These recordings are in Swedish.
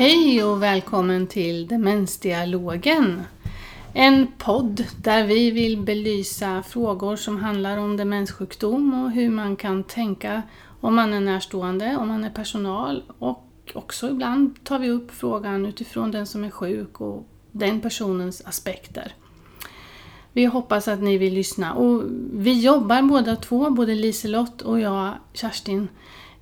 Hej och välkommen till Demensdialogen. En podd där vi vill belysa frågor som handlar om demenssjukdom och hur man kan tänka om man är närstående, om man är personal och också ibland tar vi upp frågan utifrån den som är sjuk och den personens aspekter. Vi hoppas att ni vill lyssna och vi jobbar båda två, både Liselott och jag, Kerstin,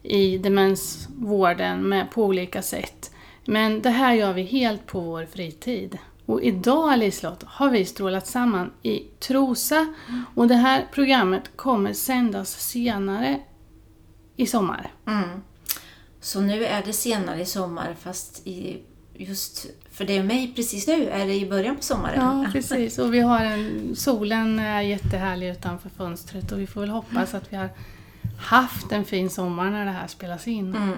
i demensvården med, på olika sätt. Men det här gör vi helt på vår fritid. Och idag Liselott har vi strålat samman i Trosa och det här programmet kommer sändas senare i sommar. Mm. Så nu är det senare i sommar fast i, just för det är mig precis nu är det i början på sommaren. Ja, precis. Och vi har en, solen är jättehärlig utanför fönstret och vi får väl hoppas att vi har haft en fin sommar när det här spelas in. Mm.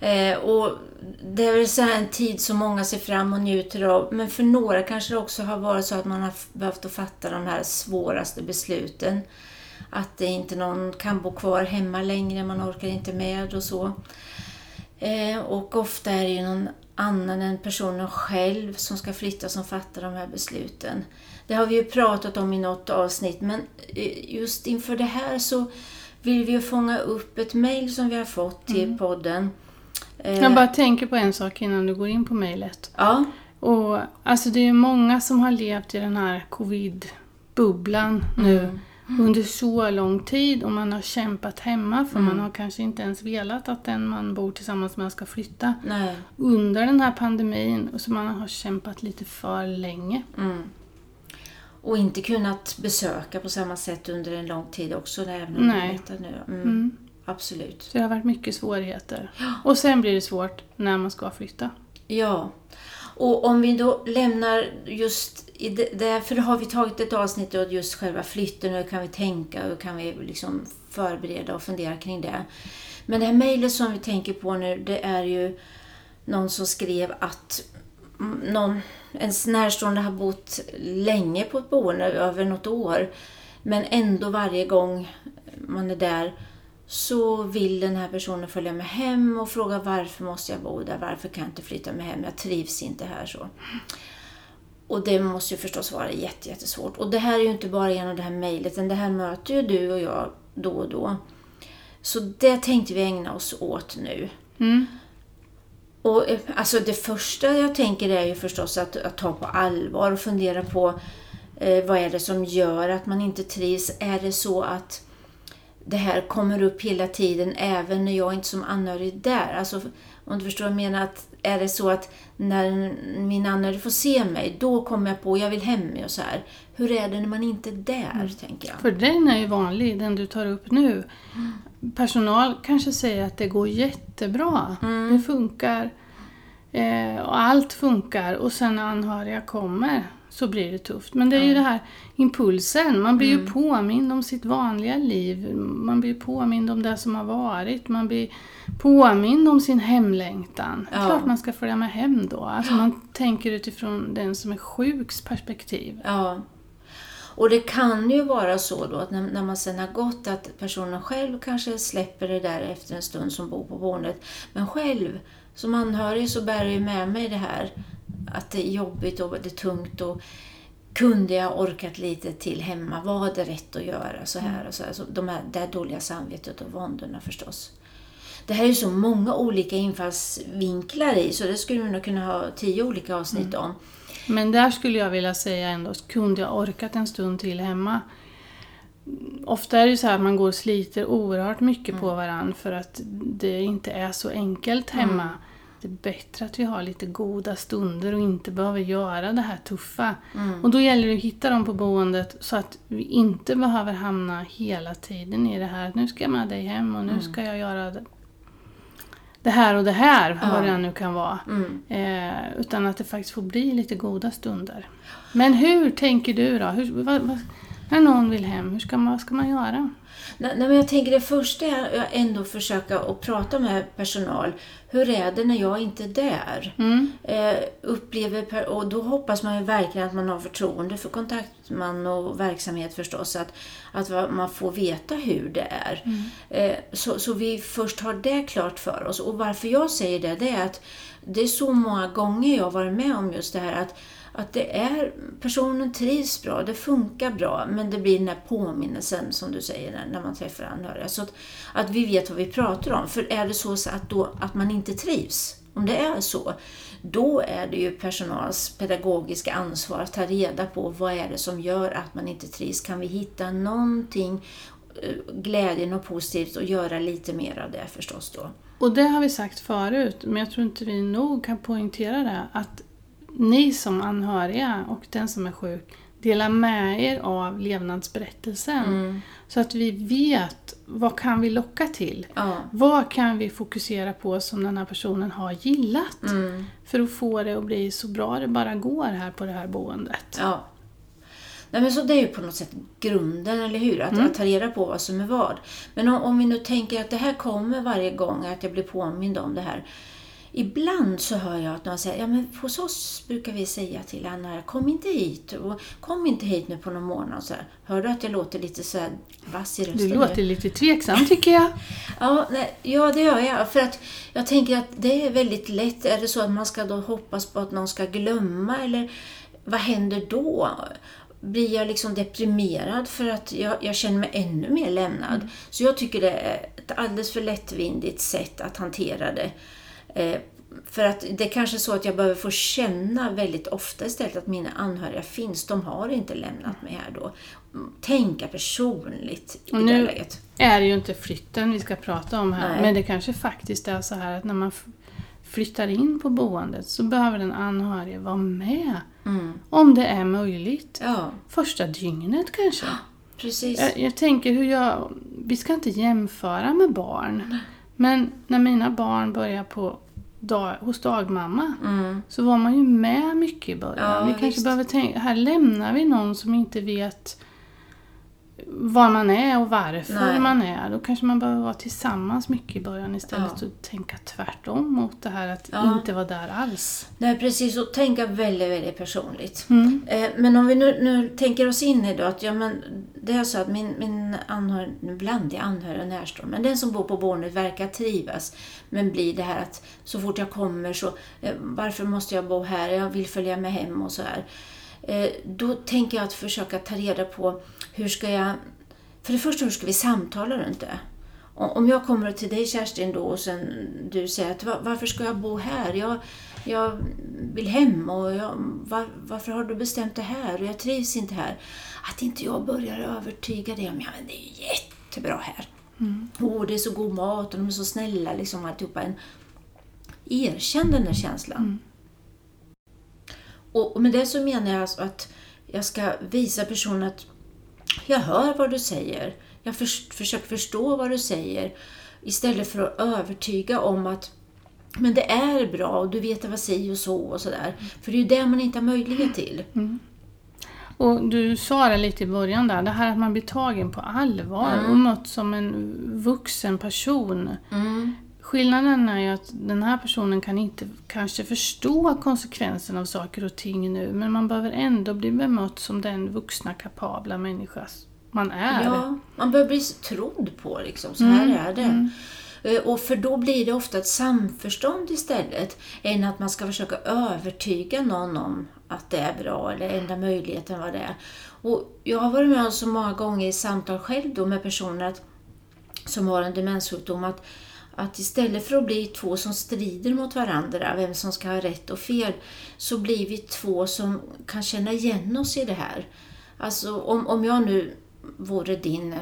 Eh, och det är väl så en tid som många ser fram och njuter av. Men för några kanske det också har varit så att man har behövt att fatta de här svåraste besluten. Att det inte någon kan bo kvar hemma längre, man orkar inte med och så. Eh, och ofta är det ju någon annan än personen själv som ska flytta som fattar de här besluten. Det har vi ju pratat om i något avsnitt men eh, just inför det här så vill vi ju fånga upp ett mejl som vi har fått till mm. podden. Jag bara tänker på en sak innan du går in på mejlet. Ja. Och, alltså det är många som har levt i den här covid-bubblan nu mm. under så lång tid och man har kämpat hemma för mm. man har kanske inte ens velat att den man bor tillsammans med ska flytta Nej. under den här pandemin. Så man har kämpat lite för länge. Mm. Och inte kunnat besöka på samma sätt under en lång tid också. Även om Nej. Nu. Absolut. Så det har varit mycket svårigheter. Och sen blir det svårt när man ska flytta. Ja. Och om vi då lämnar just i det, därför har vi tagit ett avsnitt om just själva flytten hur kan vi tänka och kan vi liksom förbereda och fundera kring det. Men det här mejlet som vi tänker på nu det är ju någon som skrev att någon, ens närstående har bott länge på ett boende, över något år. Men ändå varje gång man är där så vill den här personen följa med hem och fråga varför måste jag bo där? Varför kan jag inte flytta med hem? Jag trivs inte här. så. Och det måste ju förstås vara jättesvårt. Och det här är ju inte bara genom det här mejlet, utan det här möter ju du och jag då och då. Så det tänkte vi ägna oss åt nu. Mm. Och alltså det första jag tänker är ju förstås att, att ta på allvar och fundera på eh, vad är det som gör att man inte trivs? Är det så att det här kommer upp hela tiden även när jag inte som anhörig är där. Alltså, om du förstår vad jag menar, att är det så att när min anhörig får se mig, då kommer jag på, jag vill hem och så här. Hur är det när man inte är där, mm. tänker jag. För den är ju vanlig, den du tar upp nu. Mm. Personal kanske säger att det går jättebra, mm. det funkar. Eh, och allt funkar och sen när anhöriga kommer så blir det tufft. Men det är ju det här impulsen, man blir mm. ju påmind om sitt vanliga liv. Man blir påmind om det som har varit. Man blir påmind om sin hemlängtan. Ja. Klart man ska följa med hem då. Alltså man tänker utifrån den som är sjuks perspektiv. Ja. Och det kan ju vara så då att när, när, man sen har gått att personen själv kanske släpper det där efter en stund som bor på boendet. Men själv som anhörig så bär jag med mig det här att det är jobbigt och det är tungt och kunde jag orkat lite till hemma? Var det rätt att göra så här och så här? Så de här, det här dåliga samvetet och våndorna förstås. Det här är så många olika infallsvinklar i så det skulle vi nog kunna ha tio olika avsnitt mm. om. Men där skulle jag vilja säga ändå, kunde jag orkat en stund till hemma? Ofta är det så här att man går och sliter oerhört mycket mm. på varandra för att det inte är så enkelt hemma. Mm det är bättre att vi har lite goda stunder och inte behöver göra det här tuffa. Mm. Och då gäller det att hitta dem på boendet så att vi inte behöver hamna hela tiden i det här nu ska jag med dig hem och nu mm. ska jag göra det, det här och det här, ja. vad det nu kan vara. Mm. Eh, utan att det faktiskt får bli lite goda stunder. Men hur tänker du då? Hur, vad, vad, När någon vill hem, hur ska man, vad ska man göra? Nej, men jag tänker det första är att ändå försöka att prata med personal. Hur är det när jag inte är där? Mm. Eh, upplever, och då hoppas man ju verkligen att man har förtroende för kontaktman och verksamhet förstås. Att, att man får veta hur det är. Mm. Eh, så, så vi först har det klart för oss. Och varför jag säger det, det är att det är så många gånger jag har varit med om just det här att att det är, personen trivs bra, det funkar bra, men det blir den här påminnelsen som du säger när, när man träffar anhöriga. Så att, att vi vet vad vi pratar om. För är det så att, då, att man inte trivs, om det är så, då är det ju personals pedagogiska ansvar att ta reda på vad är det som gör att man inte trivs. Kan vi hitta någonting, eh, glädjen och positivt och göra lite mer av det förstås då. Och det har vi sagt förut, men jag tror inte vi nog kan poängtera det. Att ni som anhöriga och den som är sjuk delar med er av levnadsberättelsen. Mm. Så att vi vet vad kan vi locka till? Ja. Vad kan vi fokusera på som den här personen har gillat? Mm. För att få det att bli så bra det bara går här på det här boendet. Ja. Nej, men så det är ju på något sätt grunden, eller hur? Att, Mm. att ta reda på vad som är vad. Men om, om vi nu tänker att det här kommer varje gång, att jag blir påmind om det här. Ibland så hör jag att någon säger, ja men hos oss brukar vi säga till Anna, kom inte hit, och kom inte hit nu på någon månad. Så här. Hör du att jag låter lite så här vass i Du rösten? nu? låter lite tveksam tycker jag. Ja, nej, ja, det gör jag. För att jag tänker att det är väldigt lätt. Är det så att man ska då hoppas på att någon ska glömma eller vad händer då? Blir jag liksom deprimerad för att jag, jag känner mig ännu mer lämnad? Så jag tycker det är ett alldeles för lättvindigt sätt att hantera det. Eh, för att det är kanske är så att jag behöver få känna väldigt ofta istället att mina anhöriga finns. De har inte lämnat mig här då. Mm, Tänka personligt i Och det nu- läget. är det ju inte flytten vi ska prata om här. Nej. Men det kanske faktiskt är så här att när man flyttar in på boendet så behöver den anhörige vara med. Mm. Om det är möjligt. Ja, Första dygnet kanske. precis. Jag, jag tänker hur jag... Vi ska inte jämföra med barn. Men när mina barn börjar på dag, hos dagmamma Mm. så var man ju med mycket i början. Ja, vi kanske visst. behöver tänka, här lämnar vi någon som inte vet var man är och varför Nej. man är. Då kanske man behöver vara tillsammans mycket i början istället Ja. att tänka tvärtom mot det här att Ja. inte vara där alls. Nej, precis. Och tänka väldigt, väldigt personligt. Mm. Eh, men om vi nu, nu tänker oss in i då att ja, men det är så att min, min anhörig, nu blandar jag anhörig och närstående, men den som bor på boendet verkar trivas. Men blir det här att så fort jag kommer så, eh, varför måste jag bo här? Jag vill följa med hem och så här. Eh, då tänker jag att försöka ta reda på hur ska jag, för det första hur ska vi samtala runt det? Om jag kommer till dig Kerstin då och sen du säger att "Va- varför ska jag bo här? Jag, jag vill hem och jag, var, varför har du bestämt det här? Och jag trivs inte här. Att inte jag börjar övertyga dig om ja, men det är jättebra här. Åh, det är så god mat och de är så snälla liksom alltihopa. En, erkänn den där känslan. Och, och med det så menar jag alltså att jag ska visa personen att jag hör vad du säger. Jag förs- försöker förstå vad du säger. Istället för att övertyga om att men det är bra och du vet vad si och så och sådär. För det är ju det man inte har möjlighet till. Och du sa det lite i början där, det här att man blir tagen på allvar Mm. och mött som en vuxen person. Mm. Skillnaden är ju att den här personen kan inte kanske förstå konsekvenserna av saker och ting nu, men man behöver ändå bli bemött som den vuxna, kapabla människa man är. Ja, man behöver bli trodd på liksom. Så här Mm, är det. mm. Eh, Och för då blir det ofta ett samförstånd istället än att man ska försöka övertyga någon om att det är bra eller enda möjligheten vad det är. Och jag har varit med om så många gånger i samtal själv då med personer att, som har en demenssjukdom att, att istället för att bli två som strider mot varandra, vem som ska ha rätt och fel, så blir vi två som kan känna igen oss i det här. Alltså om, om jag nu vore din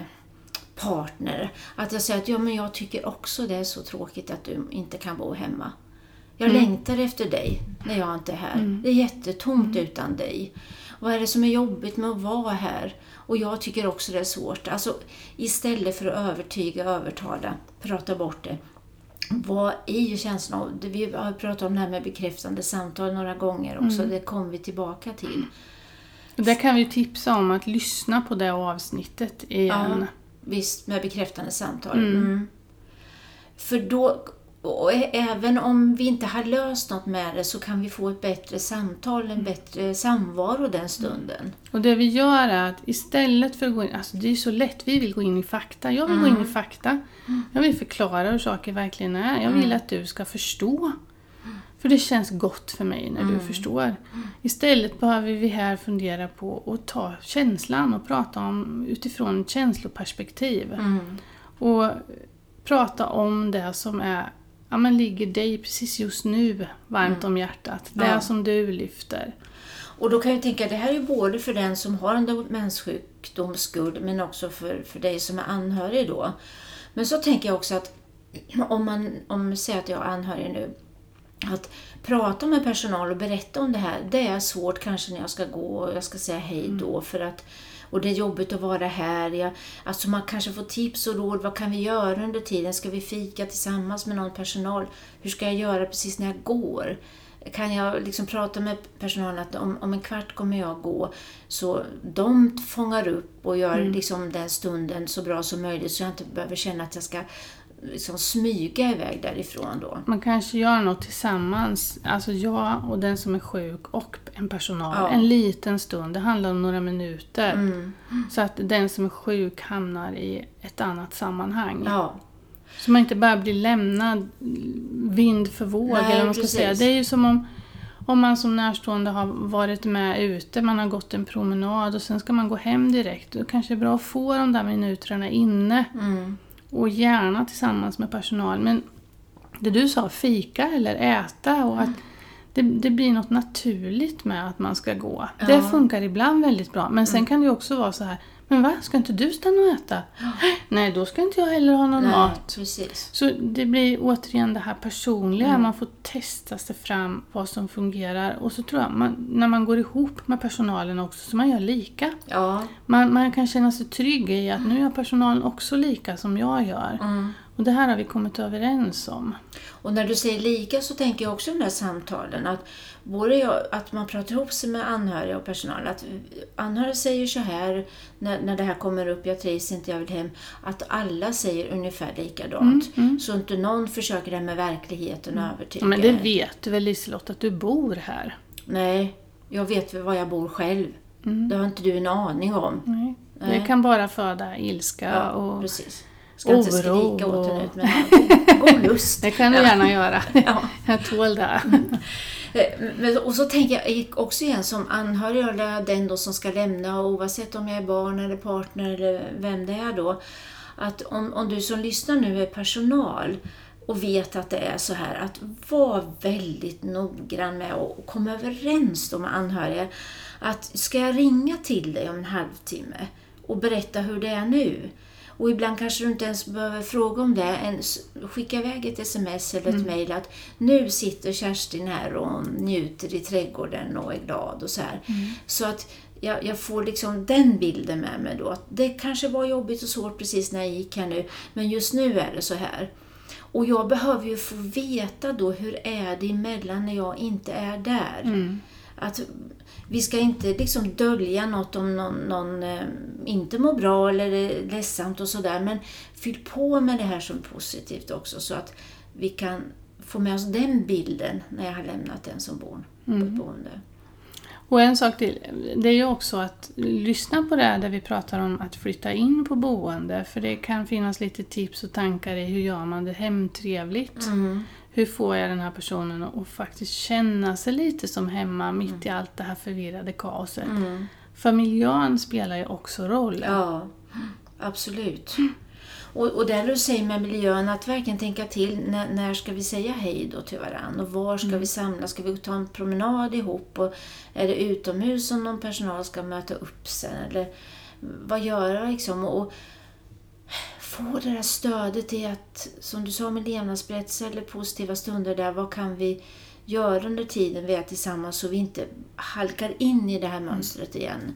partner, att jag säger att ja, men jag tycker också det är så tråkigt att du inte kan bo hemma. Jag längtar efter dig när jag inte är här. Det är jättetomt utan dig. Vad är det som är jobbigt med att vara här? Och jag tycker också det är svårt. Alltså, istället för att övertyga, övertala, prata bort det. Vad är ju känslan av... Vi har pratat om det här med bekräftande samtal några gånger också. Det kommer vi tillbaka till. Där kan vi tipsa om att lyssna på det avsnittet igen. Ja, visst, med bekräftande samtal. Mm. Mm. För då, och även om vi inte har löst något med det så kan vi få ett bättre samtal, Mm. en bättre samvaro den stunden. Och det vi gör är att istället för att gå in, alltså det är så lätt, vi vill gå in i fakta. Jag vill gå in i fakta. Jag vill förklara hur saker verkligen är. Jag vill att du ska förstå. För det känns gott för mig när du förstår. Istället behöver vi här fundera på att ta känslan och prata om utifrån ett känsloperspektiv. Mm. Och prata om det som är, ja, men ligger dig precis just nu varmt om hjärtat. Det Ja. som du lyfter. Och då kan jag tänka, det här är ju både för den som har en demenssjukdomsskuld men också för, för dig som är anhörig då. Men så tänker jag också att om man om säger att jag är anhörig nu, att prata med personal och berätta om det här, det är svårt kanske när jag ska gå och jag ska säga hej då för att och det är jobbigt att vara här. Jag, alltså man kanske får tips och råd. Vad kan vi göra under tiden? Ska vi fika tillsammans med någon personal? Hur ska jag göra precis när jag går? Kan jag liksom prata med personalen att om, om en kvart kommer jag gå så de fångar upp och gör liksom den stunden så bra som möjligt så jag inte behöver känna att jag ska liksom smyga iväg därifrån då. Man kanske gör något tillsammans, alltså jag och den som är sjuk och en personal. Ja. En liten stund, det handlar om några minuter. Mm. Så att den som är sjuk hamnar i ett annat sammanhang. Ja, Så man inte bara blir lämnad vind för våg. Nej, eller man ska säga. Det är ju som om, om man som närstående har varit med ute, man har gått en promenad och sen ska man gå hem direkt. Då kanske det är bra att få de där minuterna inne. mm. Och gärna tillsammans med personal. Men det du sa, fika eller äta och att det, det blir något naturligt med att man ska gå. Det Ja. funkar ibland väldigt bra. Men sen kan det ju också vara så här, men va, ska inte du stanna och äta? Nej, då ska inte jag heller ha någon Nej, mat. precis. Så det blir återigen det här personliga, Mm. man får testa sig fram vad som fungerar. Och så tror jag, man, när man går ihop med personalen också, så man gör lika. Ja, Man, man kan känna sig trygg i att nu gör personalen också lika som jag gör. mm. Och det här har vi kommit överens om. Och när du säger lika så tänker jag också på de där samtalen. Att, både jag, att man pratar ihop sig med anhöriga och personal. Att anhöriga säger så här när, när det här kommer upp, jag trivs inte, jag vill hem. Att alla säger ungefär likadant. Så inte någon försöker det här med verkligheten och övertyga. Ja, men det vet du väl Liselott, att du bor här? Nej, jag vet var jag bor själv. Mm. Det har inte du en aning om. Nej. Det Nej. kan bara föda ilska Ja, och... precis. Ska inte oro skrika åt och- henne ut, men ja, god lust. Det kan du gärna göra. Ja. Jag tål det. Eh, Men, och så tänker jag också igen som anhörig eller den då som ska lämna oavsett om jag är barn eller partner eller vem det är då. Att om, om du som lyssnar nu är personal och vet att det är så här, att vara väldigt noggrann med att komma överens då med anhöriga. Att ska jag ringa till dig om en halvtimme och berätta hur det är nu? Och ibland kanske du inte ens behöver fråga om det. En, skicka iväg ett sms eller ett mejl att nu sitter Kerstin här och njuter i trädgården och är glad och så här. Så att jag, jag får liksom den bilden med mig då. Att det kanske var jobbigt och svårt precis när jag gick här nu, men just nu är det så här. Och jag behöver ju få veta då hur är det emellan när jag inte är där. Att vi ska inte liksom dölja något om någon, någon eh, inte mår bra eller är ledsamt och sådär. Men fyll på med det här som positivt också så att vi kan få med oss den bilden när jag har lämnat den som bor på ett boende. Och en sak till, det är ju också att lyssna på det här där vi pratar om att flytta in på boende. För det kan finnas lite tips och tankar i hur gör man det hemtrevligt. Mm. Hur får jag den här personen att faktiskt känna sig lite som hemma mitt i allt det här förvirrade kaoset. Mm. För miljön spelar ju också roll. Ja, absolut. Och, och det du säger med miljön, att verkligen tänka till när, när ska vi säga hej då till varandra och var ska vi samlas? Ska vi ta en promenad ihop? Och är det utomhus som någon personal ska möta upp sen? Eller vad göra liksom? Och få det där stödet i att, som du sa med levnadsberättelser eller positiva stunder där, vad kan vi göra under tiden vi är tillsammans så vi inte halkar in i det här mönstret igen?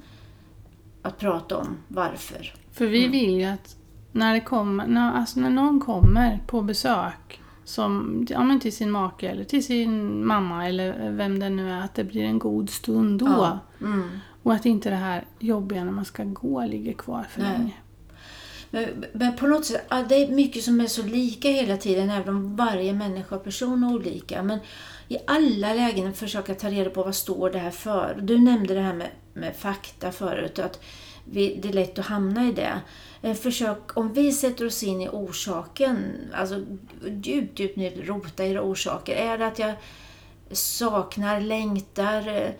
Att prata om varför. För vi vill ju att när, det kommer, när, alltså när någon kommer på besök som, ja, men till sin make eller till sin mamma eller vem det nu är, att det blir en god stund då. Ja. Mm. Och att inte det här jobbiga när man ska gå ligger kvar för Nej. länge. Men, men på något sätt, ja, det är mycket som är så lika hela tiden, även om varje människa och person är olika. Men i alla lägen försöka ta reda på vad står det här för. Du nämnde det här med, med fakta förut, att vi, det är lätt att hamna i det. Eh, försök, om vi sätter oss in i orsaken, alltså djupt, djupt ner, rota i orsaker. Är det att jag saknar, längtar, eh,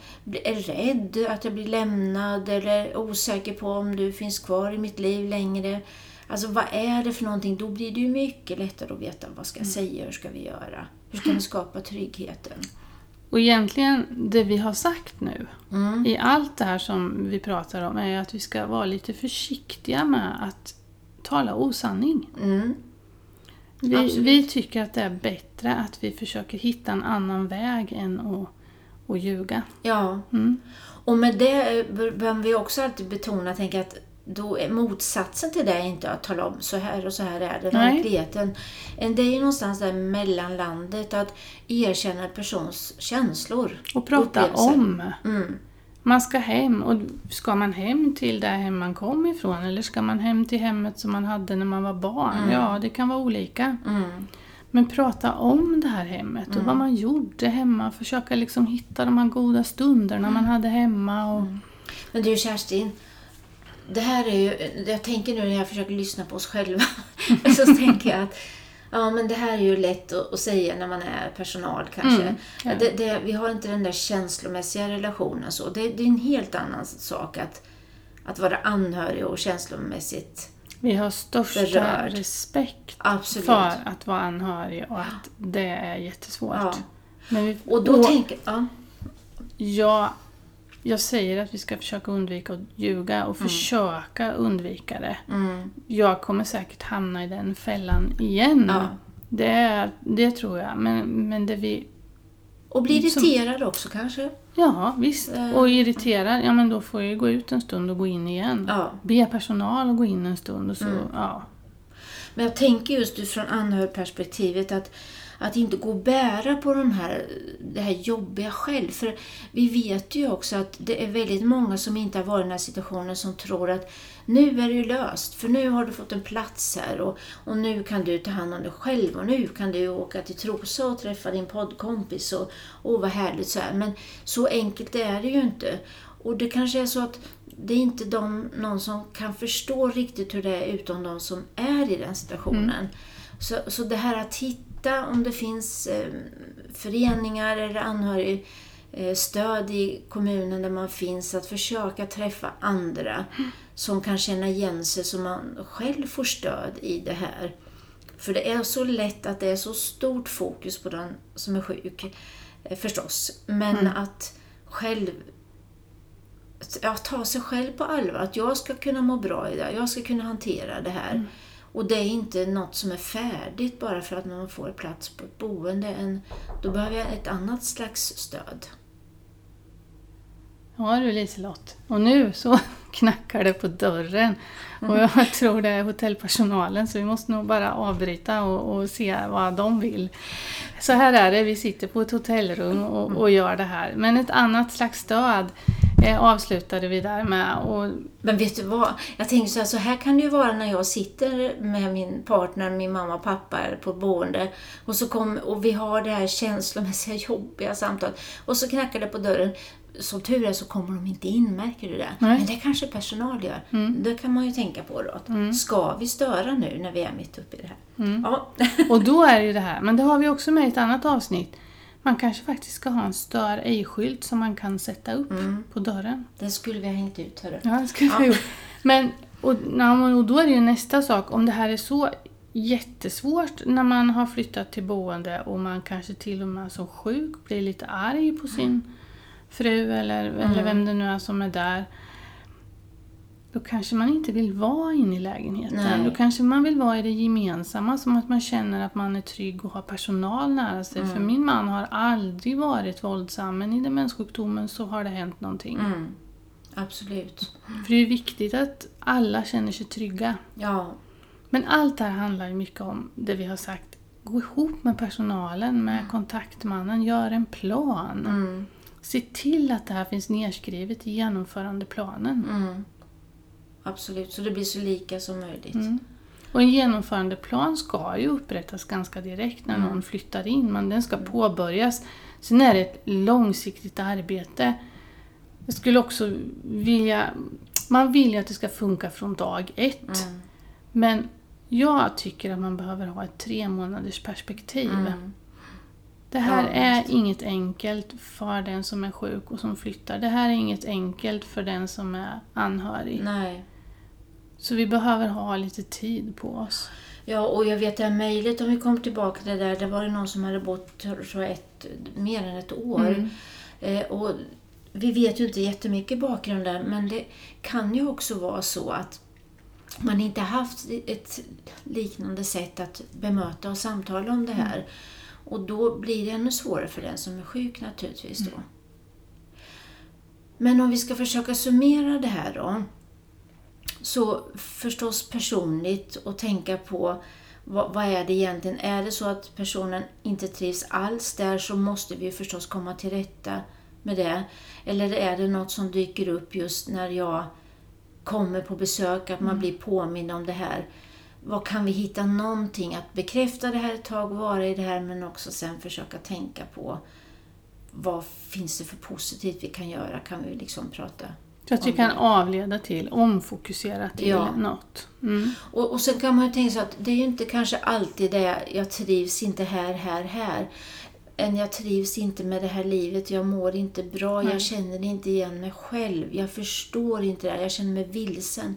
är rädd att jag blir lämnad eller osäker på om du finns kvar i mitt liv längre. Alltså vad är det för någonting? Då blir det ju mycket lättare att veta vad ska jag säga, hur ska vi göra? Hur ska vi skapa tryggheten? Och egentligen, det vi har sagt nu Mm. i allt det här som vi pratar om är att vi ska vara lite försiktiga med att tala osanning. Mm. Vi, Absolut. vi tycker att det är bättre att vi försöker hitta en annan väg än att, att ljuga. Ja, Mm. och med det eh, behöver vi också alltid betona, tänka att då är motsatsen till det är inte att tala om så här och så här är det, Nej. verkligheten. En- Det är ju någonstans där mellanlandet, att erkänna persons känslor. Och prata om. Mm. Man ska hem. Och ska man hem till det hem man kom ifrån eller ska man hem till hemmet som man hade när man var barn? Mm. Ja, det kan vara olika. Mm. Men prata om det här hemmet och vad man gjorde hemma. Försöka liksom hitta de här goda stunderna man hade hemma. Och, Men du Kerstin, det här är ju, jag tänker nu när jag försöker lyssna på oss själva, så tänker jag att ja, men det här är ju lätt att, säga när man är personal kanske. Mm, ja. det, det, vi har inte den där känslomässiga relationen så. Det, det är en helt annan sak att, att vara anhörig och känslomässigt Vi har största Berörd. respekt Absolut. för att vara anhörig och att det är jättesvårt. Ja. Men vi, Och då tänker ja, jag, jag säger att vi ska försöka undvika att ljuga och försöka undvika det. mm, Jag kommer säkert hamna i den fällan igen. Ja. Det, det tror jag. Men, men det vi... och bli Som- irriterad också kanske. Ja, visst. Eh. Och irriterad, ja men då får jag ju gå ut en stund och gå in igen. Ja. Be personal att gå in en stund och så, Mm. ja. Men jag tänker just utifrån anhörigperspektivet att, att inte gå och bära på de här, det här jobbiga själv. För vi vet ju också att det är väldigt många som inte har varit i den här situationen som tror att nu är det löst, för nu har du fått en plats här och, och nu kan du ta hand om dig själv och nu kan du åka till Trosa och träffa din poddkompis och åh vad härligt så här. Men så enkelt är det ju inte. Och det kanske är så att det är inte de, någon som kan förstå riktigt hur det är utom de som är i den situationen. Så, så det här att hitta om det finns eh, föreningar eller anhörig eh, stöd i kommunen där man finns, att försöka träffa andra som kan känna igen sig så man själv får stöd i det här. För det är så lätt att det är så stort fokus på den som är sjuk, eh, förstås. Men att själv ja, ta sig själv på allvar. Att jag ska kunna må bra i det, jag ska kunna hantera det här. Och det är inte något som är färdigt bara för att man får plats på ett boende. En, då behöver jag ett annat slags stöd. Ja du Liselott. Och nu så knackar det på dörren. Och jag tror det är hotellpersonalen så vi måste nog bara avbryta och, och se vad de vill. Så här är det, vi sitter på ett hotellrum och, och gör det här. Men ett annat slags stöd eh, avslutade vi där med. Och, Men vet du vad? Jag tänker så här, så här kan det ju vara när jag sitter med min partner, min mamma och pappa på ett boende och, så kom, och vi har det här känslomässiga jobbiga samtalet och så knackar det på dörren. Som tur är så kommer de inte in, märker du det? Nej. Men det kanske personal gör. Det kan man ju tänka på då. Att Ska vi störa nu när vi är mitt uppe i det här? Ja. och då är det ju det här, men det har vi också med i ett annat avsnitt. Man kanske faktiskt ska ha en stör ej-skylt som man kan sätta upp på dörren. Den skulle vi ha hängt ut, hörru. Ja, det skulle vi gjort. Men, och, ja, och då är det ju nästa sak, om det här är så jättesvårt när man har flyttat till boende och man kanske till och med som sjuk blir lite arg på sin fru eller, eller vem det nu är som är där. Då kanske man inte vill vara inne i lägenheten. Nej. Då kanske man vill vara i det gemensamma, som att man känner att man är trygg och har personal nära sig. För min man har aldrig varit våldsam, men i demenssjukdomen så har det hänt någonting. Mm. Absolut. För det är viktigt att alla känner sig trygga. Ja. Men allt det här handlar ju mycket om det vi har sagt. Gå ihop med personalen, med kontaktmannen, gör en plan. Mm. se till att det här finns nedskrivet i genomförandeplanen. Mm. Absolut, så det blir så lika som möjligt. Mm. Och en genomförandeplan ska ju upprättas ganska direkt när Mm. någon flyttar in, men den ska påbörjas. Sen är det ett långsiktigt arbete. Jag skulle också vilja... Man vill ju att det ska funka från dag ett. Mm. Men jag tycker att man behöver ha ett tre månaders perspektiv. Mm. Det här Ja, är visst. inget enkelt för den som är sjuk och som flyttar. Det här är inget enkelt för den som är anhörig. Nej. Så vi behöver ha lite tid på oss. Ja, och jag vet det här mejlet, om vi kommer tillbaka till det där, det var det någon som hade bott tror jag, ett, mer än ett år. Mm. Eh, och vi vet ju inte jättemycket bakgrund där, men det kan ju också vara så att man inte haft ett liknande sätt att bemöta och samtala om det här. Och då blir det ännu svårare för den som är sjuk naturligtvis då. Men om vi ska försöka summera det här då. Så förstås personligt och tänka på vad, vad är det egentligen? Är det så att personen inte trivs alls där så måste vi förstås komma till rätta med det. Eller är det något som dyker upp just när jag kommer på besök, att man blir påmind om det här. Vad kan vi hitta någonting att bekräfta det här ett tag, vara i det här, men också sen försöka tänka på vad finns det för positivt vi kan göra? Kan vi liksom prata Så att vi kan avleda till, omfokusera till Ja. något. Mm. Och, och sen kan man ju tänka sig att det är ju inte kanske alltid det jag trivs inte här, här, här. Än jag trivs inte med det här livet, jag mår inte bra, Nej. jag känner inte igen mig själv, jag förstår inte det här, jag känner mig vilsen.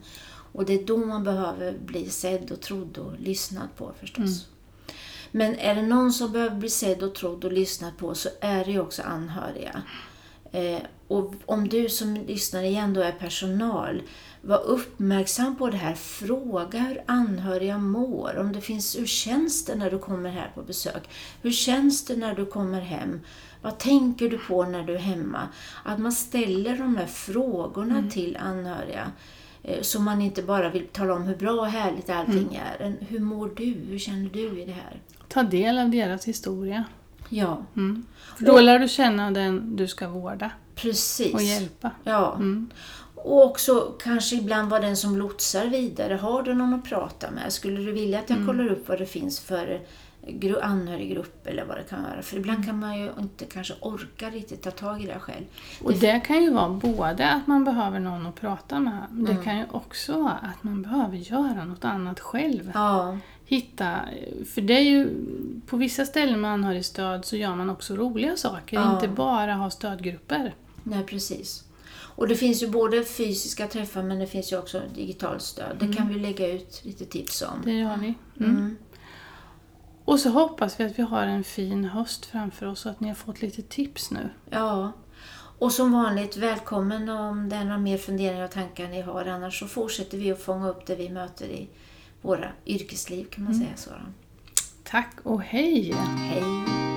Och det är då man behöver bli sedd och trodd och lyssnad på förstås. Men är det någon som behöver bli sedd och trodd och lyssnad på så är det ju också anhöriga. Eh, och om du som lyssnar igen då är personal, var uppmärksam på det här. Fråga hur anhöriga mår. Om det finns, hur känns det när du kommer här på besök? Hur känns det när du kommer hem? Vad tänker du på när du är hemma? Att man ställer de här frågorna till anhöriga. eh, Så man inte bara vill tala om hur bra och härligt allting är. En, Hur mår du? Hur känner du i det här? Ta del av deras historia. Ja, Mm. För då lär du känna den du ska vårda precis. och hjälpa. Ja. Mm. Och också kanske ibland vara den som lotsar vidare. Har du någon att prata med? Skulle du vilja att jag kollar upp vad det finns för gru- anhöriggrupp eller vad det kan vara? För ibland kan man ju inte kanske orka riktigt ta tag i det själv. Och det kan ju vara både att man behöver någon att prata med, men Mm. det kan ju också vara att man behöver göra något annat själv. Ja, Hitta, för det är ju, på vissa ställen med anhörigstöd så gör man också roliga saker, Ja. inte bara ha stödgrupper. nej precis. Och det finns ju både fysiska träffar men det finns ju också digitalt stöd. Det kan vi lägga ut lite tips om. Det gör vi. Mm. Mm. Och så hoppas vi att vi har en fin höst framför oss och att ni har fått lite tips nu. Ja. Och som vanligt, välkommen om det är några mer funderingar och tankar ni har. Annars så fortsätter vi att fånga upp det vi möter i våra yrkesliv kan man säga så. Tack och hej! Hej!